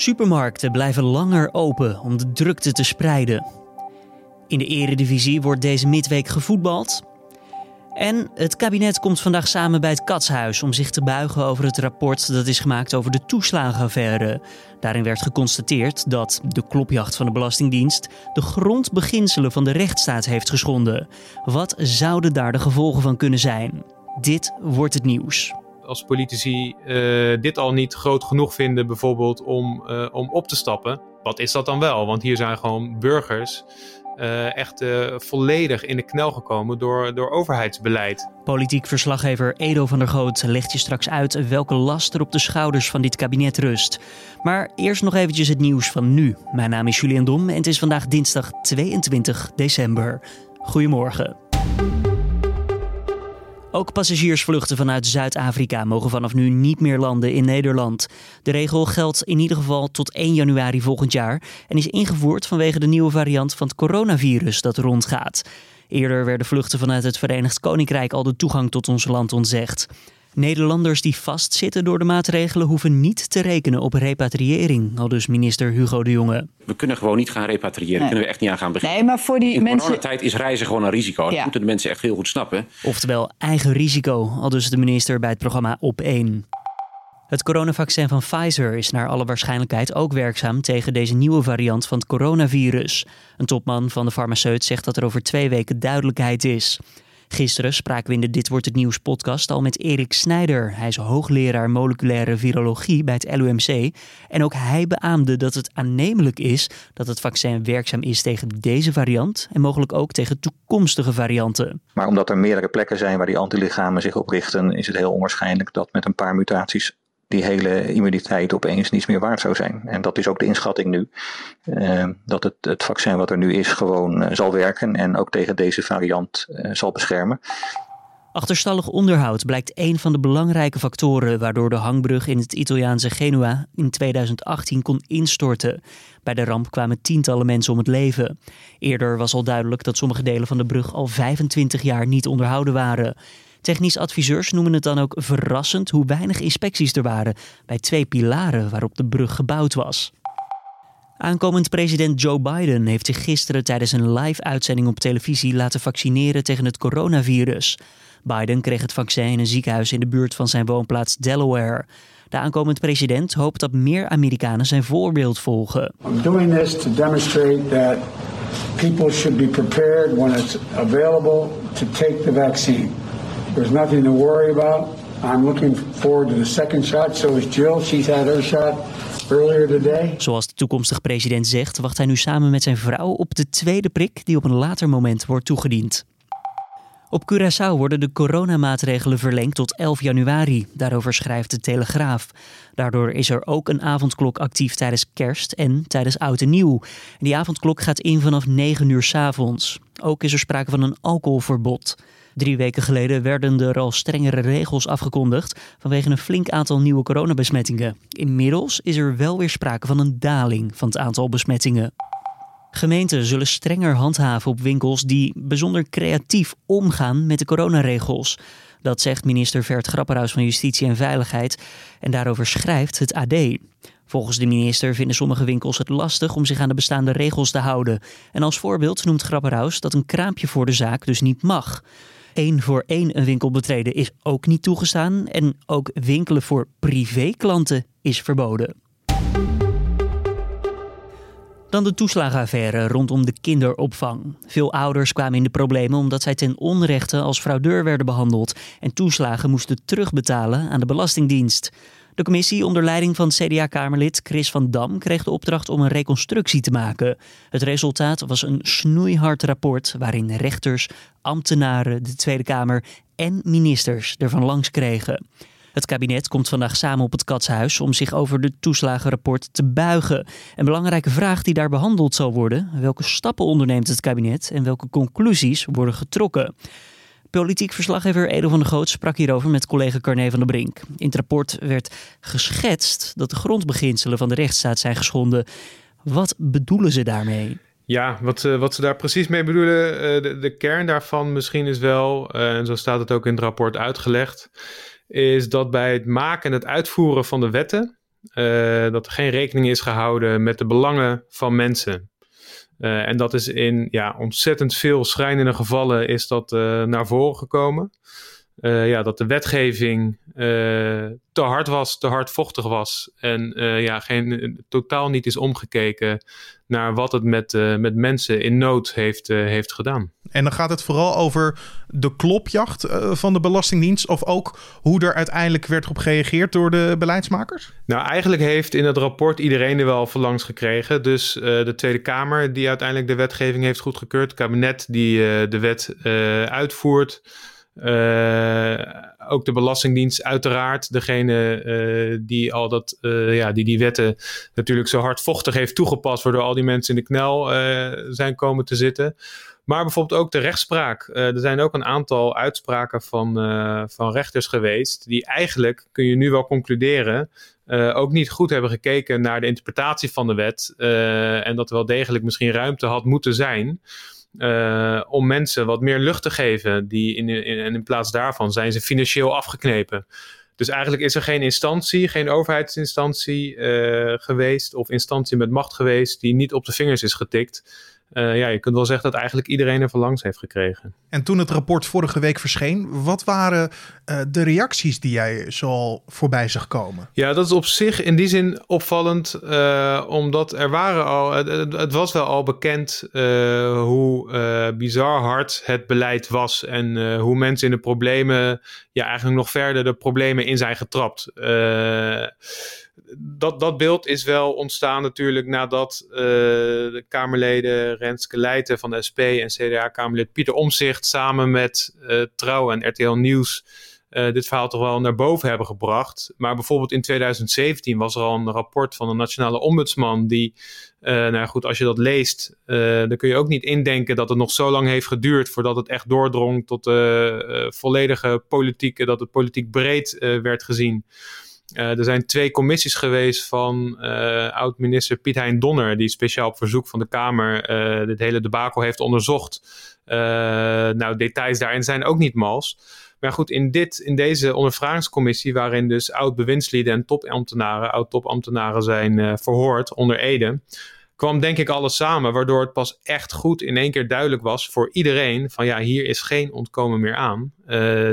Supermarkten blijven langer open om de drukte te spreiden. In de eredivisie wordt deze midweek gevoetbald. En het kabinet komt vandaag samen bij het Katshuis om zich te buigen over het rapport dat is gemaakt over de toeslagenaffaire. Daarin werd geconstateerd dat de klopjacht van de Belastingdienst de grondbeginselen van de rechtsstaat heeft geschonden. Wat zouden daar de gevolgen van kunnen zijn? Dit wordt het nieuws als politici uh, dit al niet groot genoeg vinden, bijvoorbeeld om, uh, om op te stappen, wat is dat dan wel? Want hier zijn gewoon burgers uh, echt volledig in de knel gekomen door, door overheidsbeleid. Politiek verslaggever Edo van der Goot legt je straks uit welke last er op de schouders van dit kabinet rust. Maar eerst nog eventjes het nieuws van nu. Mijn naam is Julian Dom en het is vandaag dinsdag 22 december. Goedemorgen. Ook passagiersvluchten vanuit Zuid-Afrika mogen vanaf nu niet meer landen in Nederland. De regel geldt in ieder geval tot 1 januari volgend jaar en is ingevoerd vanwege de nieuwe variant van het coronavirus dat rondgaat. Eerder werden vluchten vanuit het Verenigd Koninkrijk al de toegang tot ons land ontzegd. Nederlanders die vastzitten door de maatregelen hoeven niet te rekenen op repatriëring, al dus minister Hugo de Jonge. We kunnen gewoon niet gaan repatriëren, nee. kunnen we echt niet aan gaan beginnen. Nee, maar voor die In mensen... coronatijd is reizen gewoon een risico. Dat moeten de mensen echt heel goed snappen. Oftewel eigen risico, al dus de minister bij het programma Op 1. Het coronavaccin van Pfizer is naar alle waarschijnlijkheid ook werkzaam tegen deze nieuwe variant van het coronavirus. Een topman van de farmaceut zegt dat er over twee weken duidelijkheid is. Gisteren spraken we in de Dit Wordt Het Nieuws podcast al met Erik Snijder. Hij is hoogleraar moleculaire virologie bij het LUMC. En ook hij beaamde dat het aannemelijk is dat het vaccin werkzaam is tegen deze variant en mogelijk ook tegen toekomstige varianten. Maar omdat er meerdere plekken zijn waar die antilichamen zich op richten, is het heel onwaarschijnlijk dat met een paar mutaties die hele immuniteit opeens niets meer waard zou zijn. En dat is ook de inschatting nu. Uh, dat het, het vaccin wat er nu is gewoon uh, zal werken en ook tegen deze variant uh, zal beschermen. Achterstallig onderhoud blijkt een van de belangrijke factoren waardoor de hangbrug in het Italiaanse Genua in 2018 kon instorten. Bij de ramp kwamen tientallen mensen om het leven. Eerder was al duidelijk dat sommige delen van de brug al 25 jaar niet onderhouden waren. Technisch adviseurs noemen het dan ook verrassend hoe weinig inspecties er waren bij twee pilaren waarop de brug gebouwd was. Aankomend president Joe Biden heeft zich gisteren tijdens een live-uitzending op televisie laten vaccineren tegen het coronavirus. Biden kreeg het vaccin in een ziekenhuis in de buurt van zijn woonplaats Delaware. De aankomend president hoopt dat meer Amerikanen zijn voorbeeld volgen. I'm doing demonstrate that people should be prepared when it's available to take the vaccine. There's nothing to worry about. I'm looking forward to the second shot. So is Jill. She's had her shot earlier today. Zoals de toekomstige president zegt, wacht hij nu samen met zijn vrouw op de tweede prik die op een later moment wordt toegediend. Op Curaçao worden de coronamaatregelen verlengd tot 11 januari. Daarover schrijft de Telegraaf. Daardoor is er ook een avondklok actief tijdens kerst en tijdens oud en nieuw. die avondklok gaat in vanaf 9 uur s avonds. Ook is er sprake van een alcoholverbod. Drie weken geleden werden er al strengere regels afgekondigd vanwege een flink aantal nieuwe coronabesmettingen. Inmiddels is er wel weer sprake van een daling van het aantal besmettingen. Gemeenten zullen strenger handhaven op winkels die bijzonder creatief omgaan met de coronaregels. Dat zegt minister Vert Grapperhaus van Justitie en Veiligheid en daarover schrijft het AD. Volgens de minister vinden sommige winkels het lastig om zich aan de bestaande regels te houden. En als voorbeeld noemt Grapperhaus dat een kraampje voor de zaak dus niet mag. Eén voor één een winkel betreden is ook niet toegestaan en ook winkelen voor privéklanten is verboden. Dan de toeslagenaffaire rondom de kinderopvang. Veel ouders kwamen in de problemen omdat zij ten onrechte als fraudeur werden behandeld en toeslagen moesten terugbetalen aan de Belastingdienst. De commissie onder leiding van CDA-kamerlid Chris van Dam kreeg de opdracht om een reconstructie te maken. Het resultaat was een snoeihard rapport waarin rechters, ambtenaren, de Tweede Kamer en ministers ervan langs kregen. Het kabinet komt vandaag samen op het Katshuis om zich over het toeslagenrapport te buigen. Een belangrijke vraag die daar behandeld zal worden: welke stappen onderneemt het kabinet en welke conclusies worden getrokken? Politiek verslaggever Edo van der Goot sprak hierover met collega Carne van der Brink. In het rapport werd geschetst dat de grondbeginselen van de rechtsstaat zijn geschonden. Wat bedoelen ze daarmee? Ja, wat, uh, wat ze daar precies mee bedoelen, uh, de, de, kern daarvan misschien is wel, uh, en zo staat het ook in het rapport uitgelegd, is dat bij het maken en het uitvoeren van de wetten dat er geen rekening is gehouden met de belangen van mensen. En dat is in ja, ontzettend veel schrijnende gevallen is dat naar voren gekomen. Ja, dat de wetgeving te hard was, te hardvochtig was. En ja, geen, totaal niet is omgekeken naar wat het met, met mensen in nood heeft, heeft gedaan. En dan gaat het vooral over de klopjacht van de Belastingdienst of ook hoe er uiteindelijk werd op gereageerd door de beleidsmakers? Nou, eigenlijk heeft in het rapport iedereen er wel verlangs gekregen. Dus de Tweede Kamer die uiteindelijk de wetgeving heeft goedgekeurd, het kabinet die de wet uitvoert. Uh, ook de Belastingdienst, uiteraard. Degene uh, die al dat, uh, ja, die, die wetten natuurlijk zo hardvochtig heeft toegepast, waardoor al die mensen in de knel zijn komen te zitten. Maar bijvoorbeeld ook de rechtspraak. er zijn ook een aantal uitspraken van, van rechters geweest, die eigenlijk, kun je nu wel concluderen, ook niet goed hebben gekeken naar de interpretatie van de wet. en dat er wel degelijk misschien ruimte had moeten zijn. Uh, om mensen wat meer lucht te geven. Die in, in, en in plaats daarvan zijn ze financieel afgeknepen. Dus eigenlijk is er geen instantie, geen overheidsinstantie uh, geweest of instantie met macht geweest die niet op de vingers is getikt. Uh, ja, je kunt wel zeggen dat eigenlijk iedereen er verlangs heeft gekregen. En toen het rapport vorige week verscheen, wat waren uh, de reacties die jij zo voorbij zag komen? Ja, dat is op zich in die zin opvallend, uh, omdat er waren al, het, het, was wel al bekend hoe bizar hard het beleid was en hoe mensen in de problemen, ja, eigenlijk nog verder de problemen in zijn getrapt dat, dat beeld is wel ontstaan natuurlijk nadat uh, de Kamerleden Renske Leijten van de SP en CDA-Kamerlid Pieter Omzicht samen met uh, Trouw en RTL Nieuws uh, dit verhaal toch wel naar boven hebben gebracht. Maar bijvoorbeeld in 2017 was er al een rapport van de Nationale Ombudsman die, nou goed, als je dat leest, dan kun je ook niet indenken dat het nog zo lang heeft geduurd voordat het echt doordrong tot de volledige politiek, dat het politiek breed werd gezien. Uh, er zijn twee commissies geweest van uh, oud-minister Piet Hein Donner, die speciaal op verzoek van de Kamer uh, dit hele debakel heeft onderzocht. nou, details daarin zijn ook niet mals. Maar goed, in, dit, in deze ondervragingscommissie, waarin dus oud-bewindslieden en topambtenaren, oud-topambtenaren zijn verhoord onder Ede, kwam denk ik alles samen, waardoor het pas echt goed in één keer duidelijk was voor iedereen van ja, hier is geen ontkomen meer aan.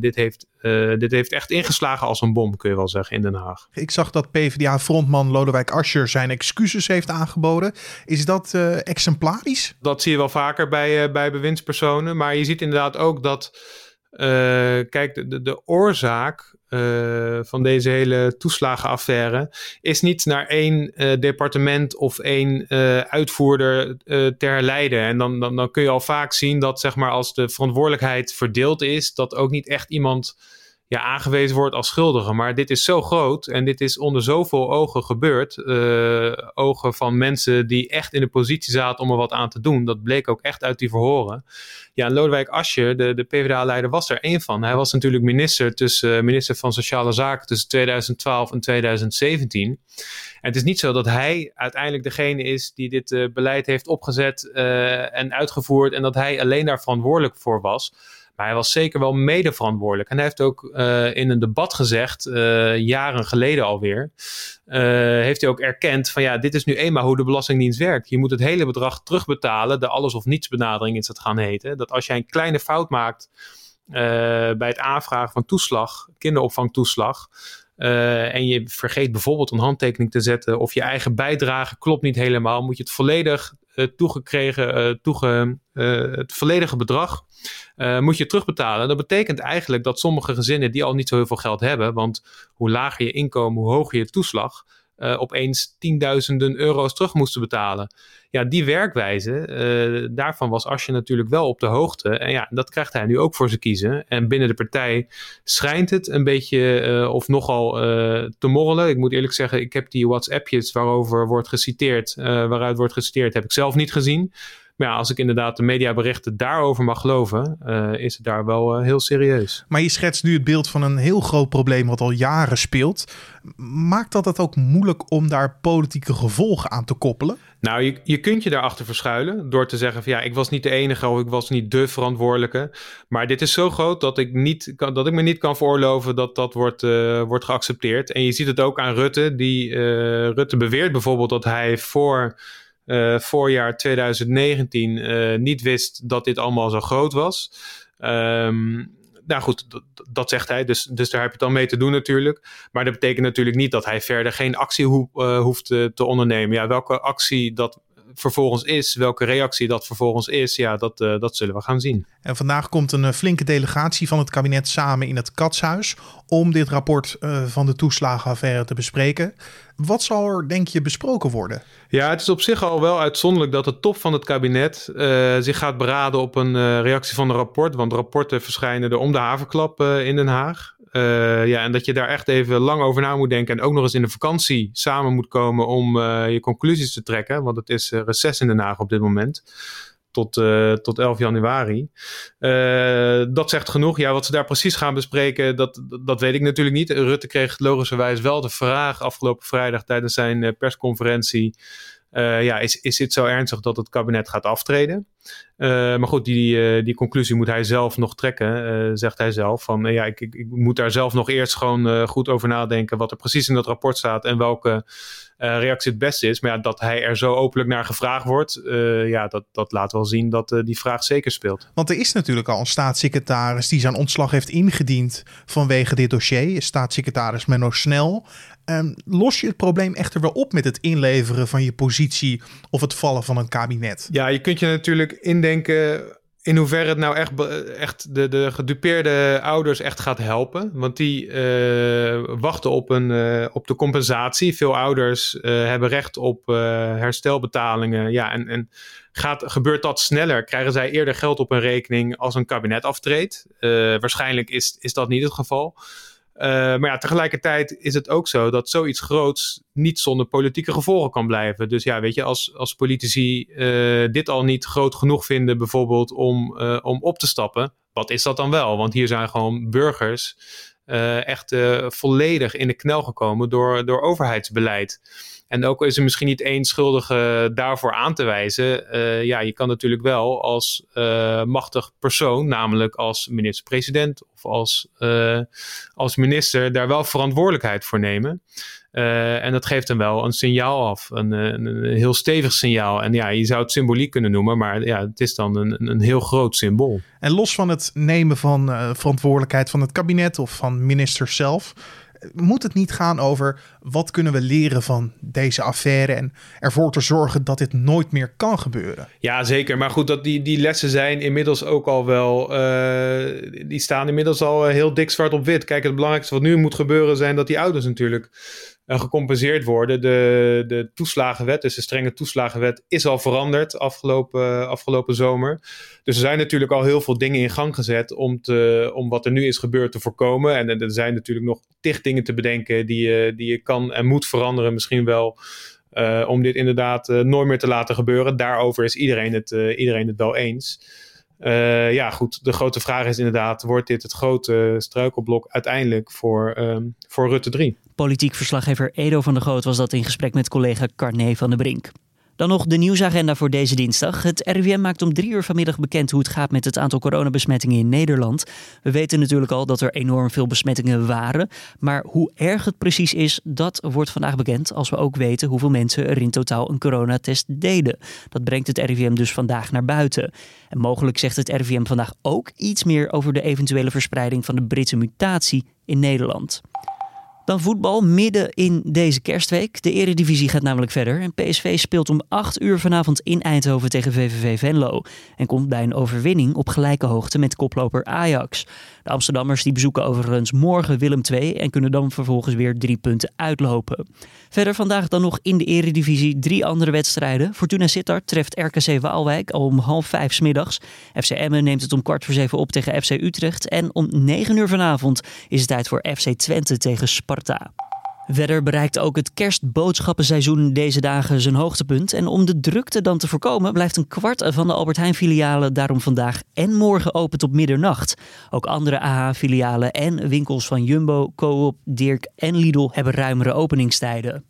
Dit, heeft, uh, dit heeft echt ingeslagen als een bom, kun je wel zeggen, in Den Haag. Ik zag dat PvdA-frontman Lodewijk Asscher zijn excuses heeft aangeboden. Is dat uh, exemplarisch? Dat zie je wel vaker bij, bij bewindspersonen, maar je ziet inderdaad ook dat kijk, de, de oorzaak uh, van deze hele toeslagenaffaire is niet naar één uh, departement of één uitvoerder te herleiden. En dan, dan, dan kun je al vaak zien dat, zeg maar, als de verantwoordelijkheid verdeeld is, dat ook niet echt iemand ja, aangewezen wordt als schuldige. Maar dit is zo groot en dit is onder zoveel ogen gebeurd. Uh, ogen van mensen die echt in de positie zaten om er wat aan te doen. Dat bleek ook echt uit die verhoren. Ja, Lodewijk Asscher, de, de PvdA-leider, was er één van. Hij was natuurlijk minister, tussen, uh, minister van Sociale Zaken tussen 2012 en 2017. En het is niet zo dat hij uiteindelijk degene is die dit uh, beleid heeft opgezet en uitgevoerd. En dat hij alleen daar verantwoordelijk voor was. Hij was zeker wel mede verantwoordelijk. En hij heeft ook uh, in een debat gezegd, uh, jaren geleden alweer, uh, heeft hij ook erkend van ja, dit is nu eenmaal hoe de Belastingdienst werkt. Je moet het hele bedrag terugbetalen. De alles of niets benadering is het gaan heten. Dat als jij een kleine fout maakt bij het aanvragen van toeslag, kinderopvangtoeslag, en je vergeet bijvoorbeeld een handtekening te zetten of je eigen bijdrage klopt niet helemaal, moet je het volledig toegekregen, uh, toege, het volledige bedrag moet je terugbetalen. Dat betekent eigenlijk dat sommige gezinnen die al niet zo heel veel geld hebben, want hoe lager je inkomen, hoe hoger je toeslag, uh, opeens tienduizenden euro's terug moesten betalen. Ja, die werkwijze, uh, daarvan was Asje natuurlijk wel op de hoogte. En ja, dat krijgt hij nu ook voor zijn kiezen. En binnen de partij schijnt het een beetje uh, of nogal te morrelen. Ik moet eerlijk zeggen, ik heb die WhatsAppjes waarover wordt geciteerd, waaruit wordt geciteerd, heb ik zelf niet gezien. Maar ja, als ik inderdaad de mediaberichten daarover mag geloven, uh, is het daar wel heel serieus. Maar je schetst nu het beeld van een heel groot probleem wat al jaren speelt. Maakt dat het ook moeilijk om daar politieke gevolgen aan te koppelen? Nou, je, je kunt je daarachter verschuilen door te zeggen van ja, ik was niet de enige of ik was niet de verantwoordelijke. Maar dit is zo groot dat ik, niet, dat ik me niet kan veroorloven dat dat wordt, uh, wordt geaccepteerd. En je ziet het ook aan Rutte. Die, Rutte beweert bijvoorbeeld dat hij voor uh, voorjaar 2019 niet wist dat dit allemaal zo groot was. Um, nou goed, dat, zegt hij. Dus, dus daar heb je het dan mee te doen natuurlijk. Maar dat betekent natuurlijk niet dat hij verder geen actie uh, hoeft te ondernemen. Ja, welke actie dat vervolgens is, welke reactie dat vervolgens is, ja, dat, uh, dat zullen we gaan zien. En vandaag komt een uh, flinke delegatie van het kabinet samen in het Katshuis om dit rapport uh, van de toeslagenaffaire te bespreken. Wat zal er, denk je, besproken worden? Ja, het is op zich al wel uitzonderlijk dat de top van het kabinet zich gaat beraden op een reactie van een rapport. Want rapporten verschijnen er om de havenklap in Den Haag. Uh, ja, en dat je daar echt even lang over na moet denken. En ook nog eens in de vakantie samen moet komen om uh, je conclusies te trekken. Want het is uh, reces in Den Haag op dit moment. Tot, tot 11 januari. dat zegt genoeg. Ja, wat ze daar precies gaan bespreken, dat, dat weet ik natuurlijk niet. Rutte kreeg logischerwijs wel de vraag afgelopen vrijdag tijdens zijn persconferentie. Ja, is, is dit zo ernstig dat het kabinet gaat aftreden? Uh, maar goed, die, uh, die conclusie moet hij zelf nog trekken, zegt hij zelf. Van ja, ik, ik, ik, moet daar zelf nog eerst gewoon goed over nadenken wat er precies in dat rapport staat en welke reactie het beste is. Maar ja, dat hij er zo openlijk naar gevraagd wordt, ja, dat, dat laat wel zien dat die vraag zeker speelt. Want er is natuurlijk al een staatssecretaris die zijn ontslag heeft ingediend vanwege dit dossier. Staatssecretaris Menno Snel. Um, los je het probleem echter wel op met het inleveren van je positie of het vallen van een kabinet? Ja, je kunt je natuurlijk indenken in hoeverre het nou echt, echt de, de gedupeerde ouders echt gaat helpen. Want die uh, wachten op, een, uh, op de compensatie. Veel ouders uh, hebben recht op herstelbetalingen. Ja, en, en gaat, gebeurt dat sneller? Krijgen zij eerder geld op een rekening als een kabinet aftreedt? waarschijnlijk is, is dat niet het geval. Uh, maar ja, tegelijkertijd is het ook zo dat zoiets groots niet zonder politieke gevolgen kan blijven. Dus ja, weet je, als, als politici uh, dit al niet groot genoeg vinden, bijvoorbeeld om, uh, om op te stappen, wat is dat dan wel? Want hier zijn gewoon burgers echt volledig in de knel gekomen door, door overheidsbeleid. En ook is er misschien niet één schuldige daarvoor aan te wijzen. Uh, ja, je kan natuurlijk wel als uh, machtig persoon, namelijk als minister-president of als, uh, als minister, daar wel verantwoordelijkheid voor nemen. en dat geeft dan wel een signaal af, een, een, heel stevig signaal. En ja, je zou het symboliek kunnen noemen, maar ja, het is dan een, een heel groot symbool. En los van het nemen van verantwoordelijkheid van het kabinet of van ministers zelf moet het niet gaan over wat kunnen we leren van deze affaire en ervoor te zorgen dat dit nooit meer kan gebeuren? Ja, zeker. Maar goed, dat die, die lessen zijn inmiddels ook al wel, uh, die staan inmiddels al heel dik zwart op wit. Kijk, het belangrijkste wat nu moet gebeuren zijn dat die ouders natuurlijk gecompenseerd worden. De, de toeslagenwet, dus de strenge toeslagenwet, is al veranderd afgelopen, afgelopen zomer. Dus er zijn natuurlijk al heel veel dingen in gang gezet om, te, om wat er nu is gebeurd te voorkomen. En, er zijn natuurlijk nog tig dingen te bedenken die je, die je kan en moet veranderen. Misschien wel om dit inderdaad nooit meer te laten gebeuren. Daarover is iedereen het, iedereen het wel eens. Uh, ja, goed. De grote vraag is inderdaad: wordt dit het grote struikelblok uiteindelijk voor, um, voor Rutte 3? Politiek verslaggever Edo van der Goot was dat in gesprek met collega Carné van der Brink. Dan nog de nieuwsagenda voor deze dinsdag. Het RIVM maakt om drie uur vanmiddag bekend hoe het gaat met het aantal coronabesmettingen in Nederland. We weten natuurlijk al dat er enorm veel besmettingen waren. Maar hoe erg het precies is, dat wordt vandaag bekend als we ook weten hoeveel mensen er in totaal een coronatest deden. Dat brengt het RIVM dus vandaag naar buiten. En mogelijk zegt het RIVM vandaag ook iets meer over de eventuele verspreiding van de Britse mutatie in Nederland. Dan voetbal midden in deze kerstweek. De Eredivisie gaat namelijk verder. En PSV speelt om 8 uur vanavond in Eindhoven tegen VVV Venlo. En komt bij een overwinning op gelijke hoogte met koploper Ajax. De Amsterdammers die bezoeken overigens morgen Willem II en kunnen dan vervolgens weer drie punten uitlopen. Verder vandaag dan nog in de Eredivisie drie andere wedstrijden. Fortuna Sittard treft RKC Waalwijk al om half vijf smiddags. FC Emmen neemt het om kwart voor zeven op tegen FC Utrecht. En om negen uur vanavond is het tijd voor FC Twente tegen Sparta. Verder bereikt ook het kerstboodschappenseizoen deze dagen zijn hoogtepunt. En om de drukte dan te voorkomen, blijft een kwart van de Albert Heijn filialen daarom vandaag en morgen open tot middernacht. Ook andere AH-filialen en winkels van Jumbo, Coop, Dirk en Lidl hebben ruimere openingstijden.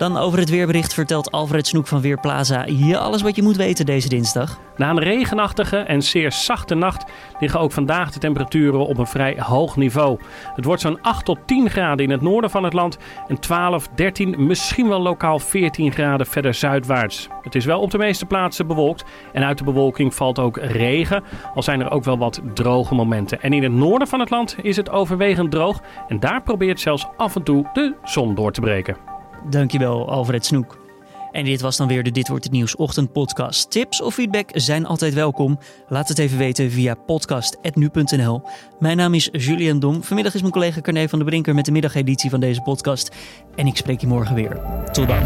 Dan over het weerbericht vertelt Alfred Snoek van Weerplaza je alles wat je moet weten deze dinsdag. Na een regenachtige en zeer zachte nacht liggen ook vandaag de temperaturen op een vrij hoog niveau. Het wordt zo'n 8 tot 10 graden in het noorden van het land en 12, 13, misschien wel lokaal 14 graden verder zuidwaarts. Het is wel op de meeste plaatsen bewolkt en uit de bewolking valt ook regen, al zijn er ook wel wat droge momenten. En in het noorden van het land is het overwegend droog en daar probeert zelfs af en toe de zon door te breken. Dankjewel, Alfred Snoek. En dit was dan weer de Dit Wordt Het Nieuws ochtendpodcast. Tips of feedback zijn altijd welkom. Laat het even weten via podcast.nu.nl. Mijn naam is Julian Dom. Vanmiddag is mijn collega Carne van der Brinker met de middageditie van deze podcast. En ik spreek je morgen weer. Tot dan.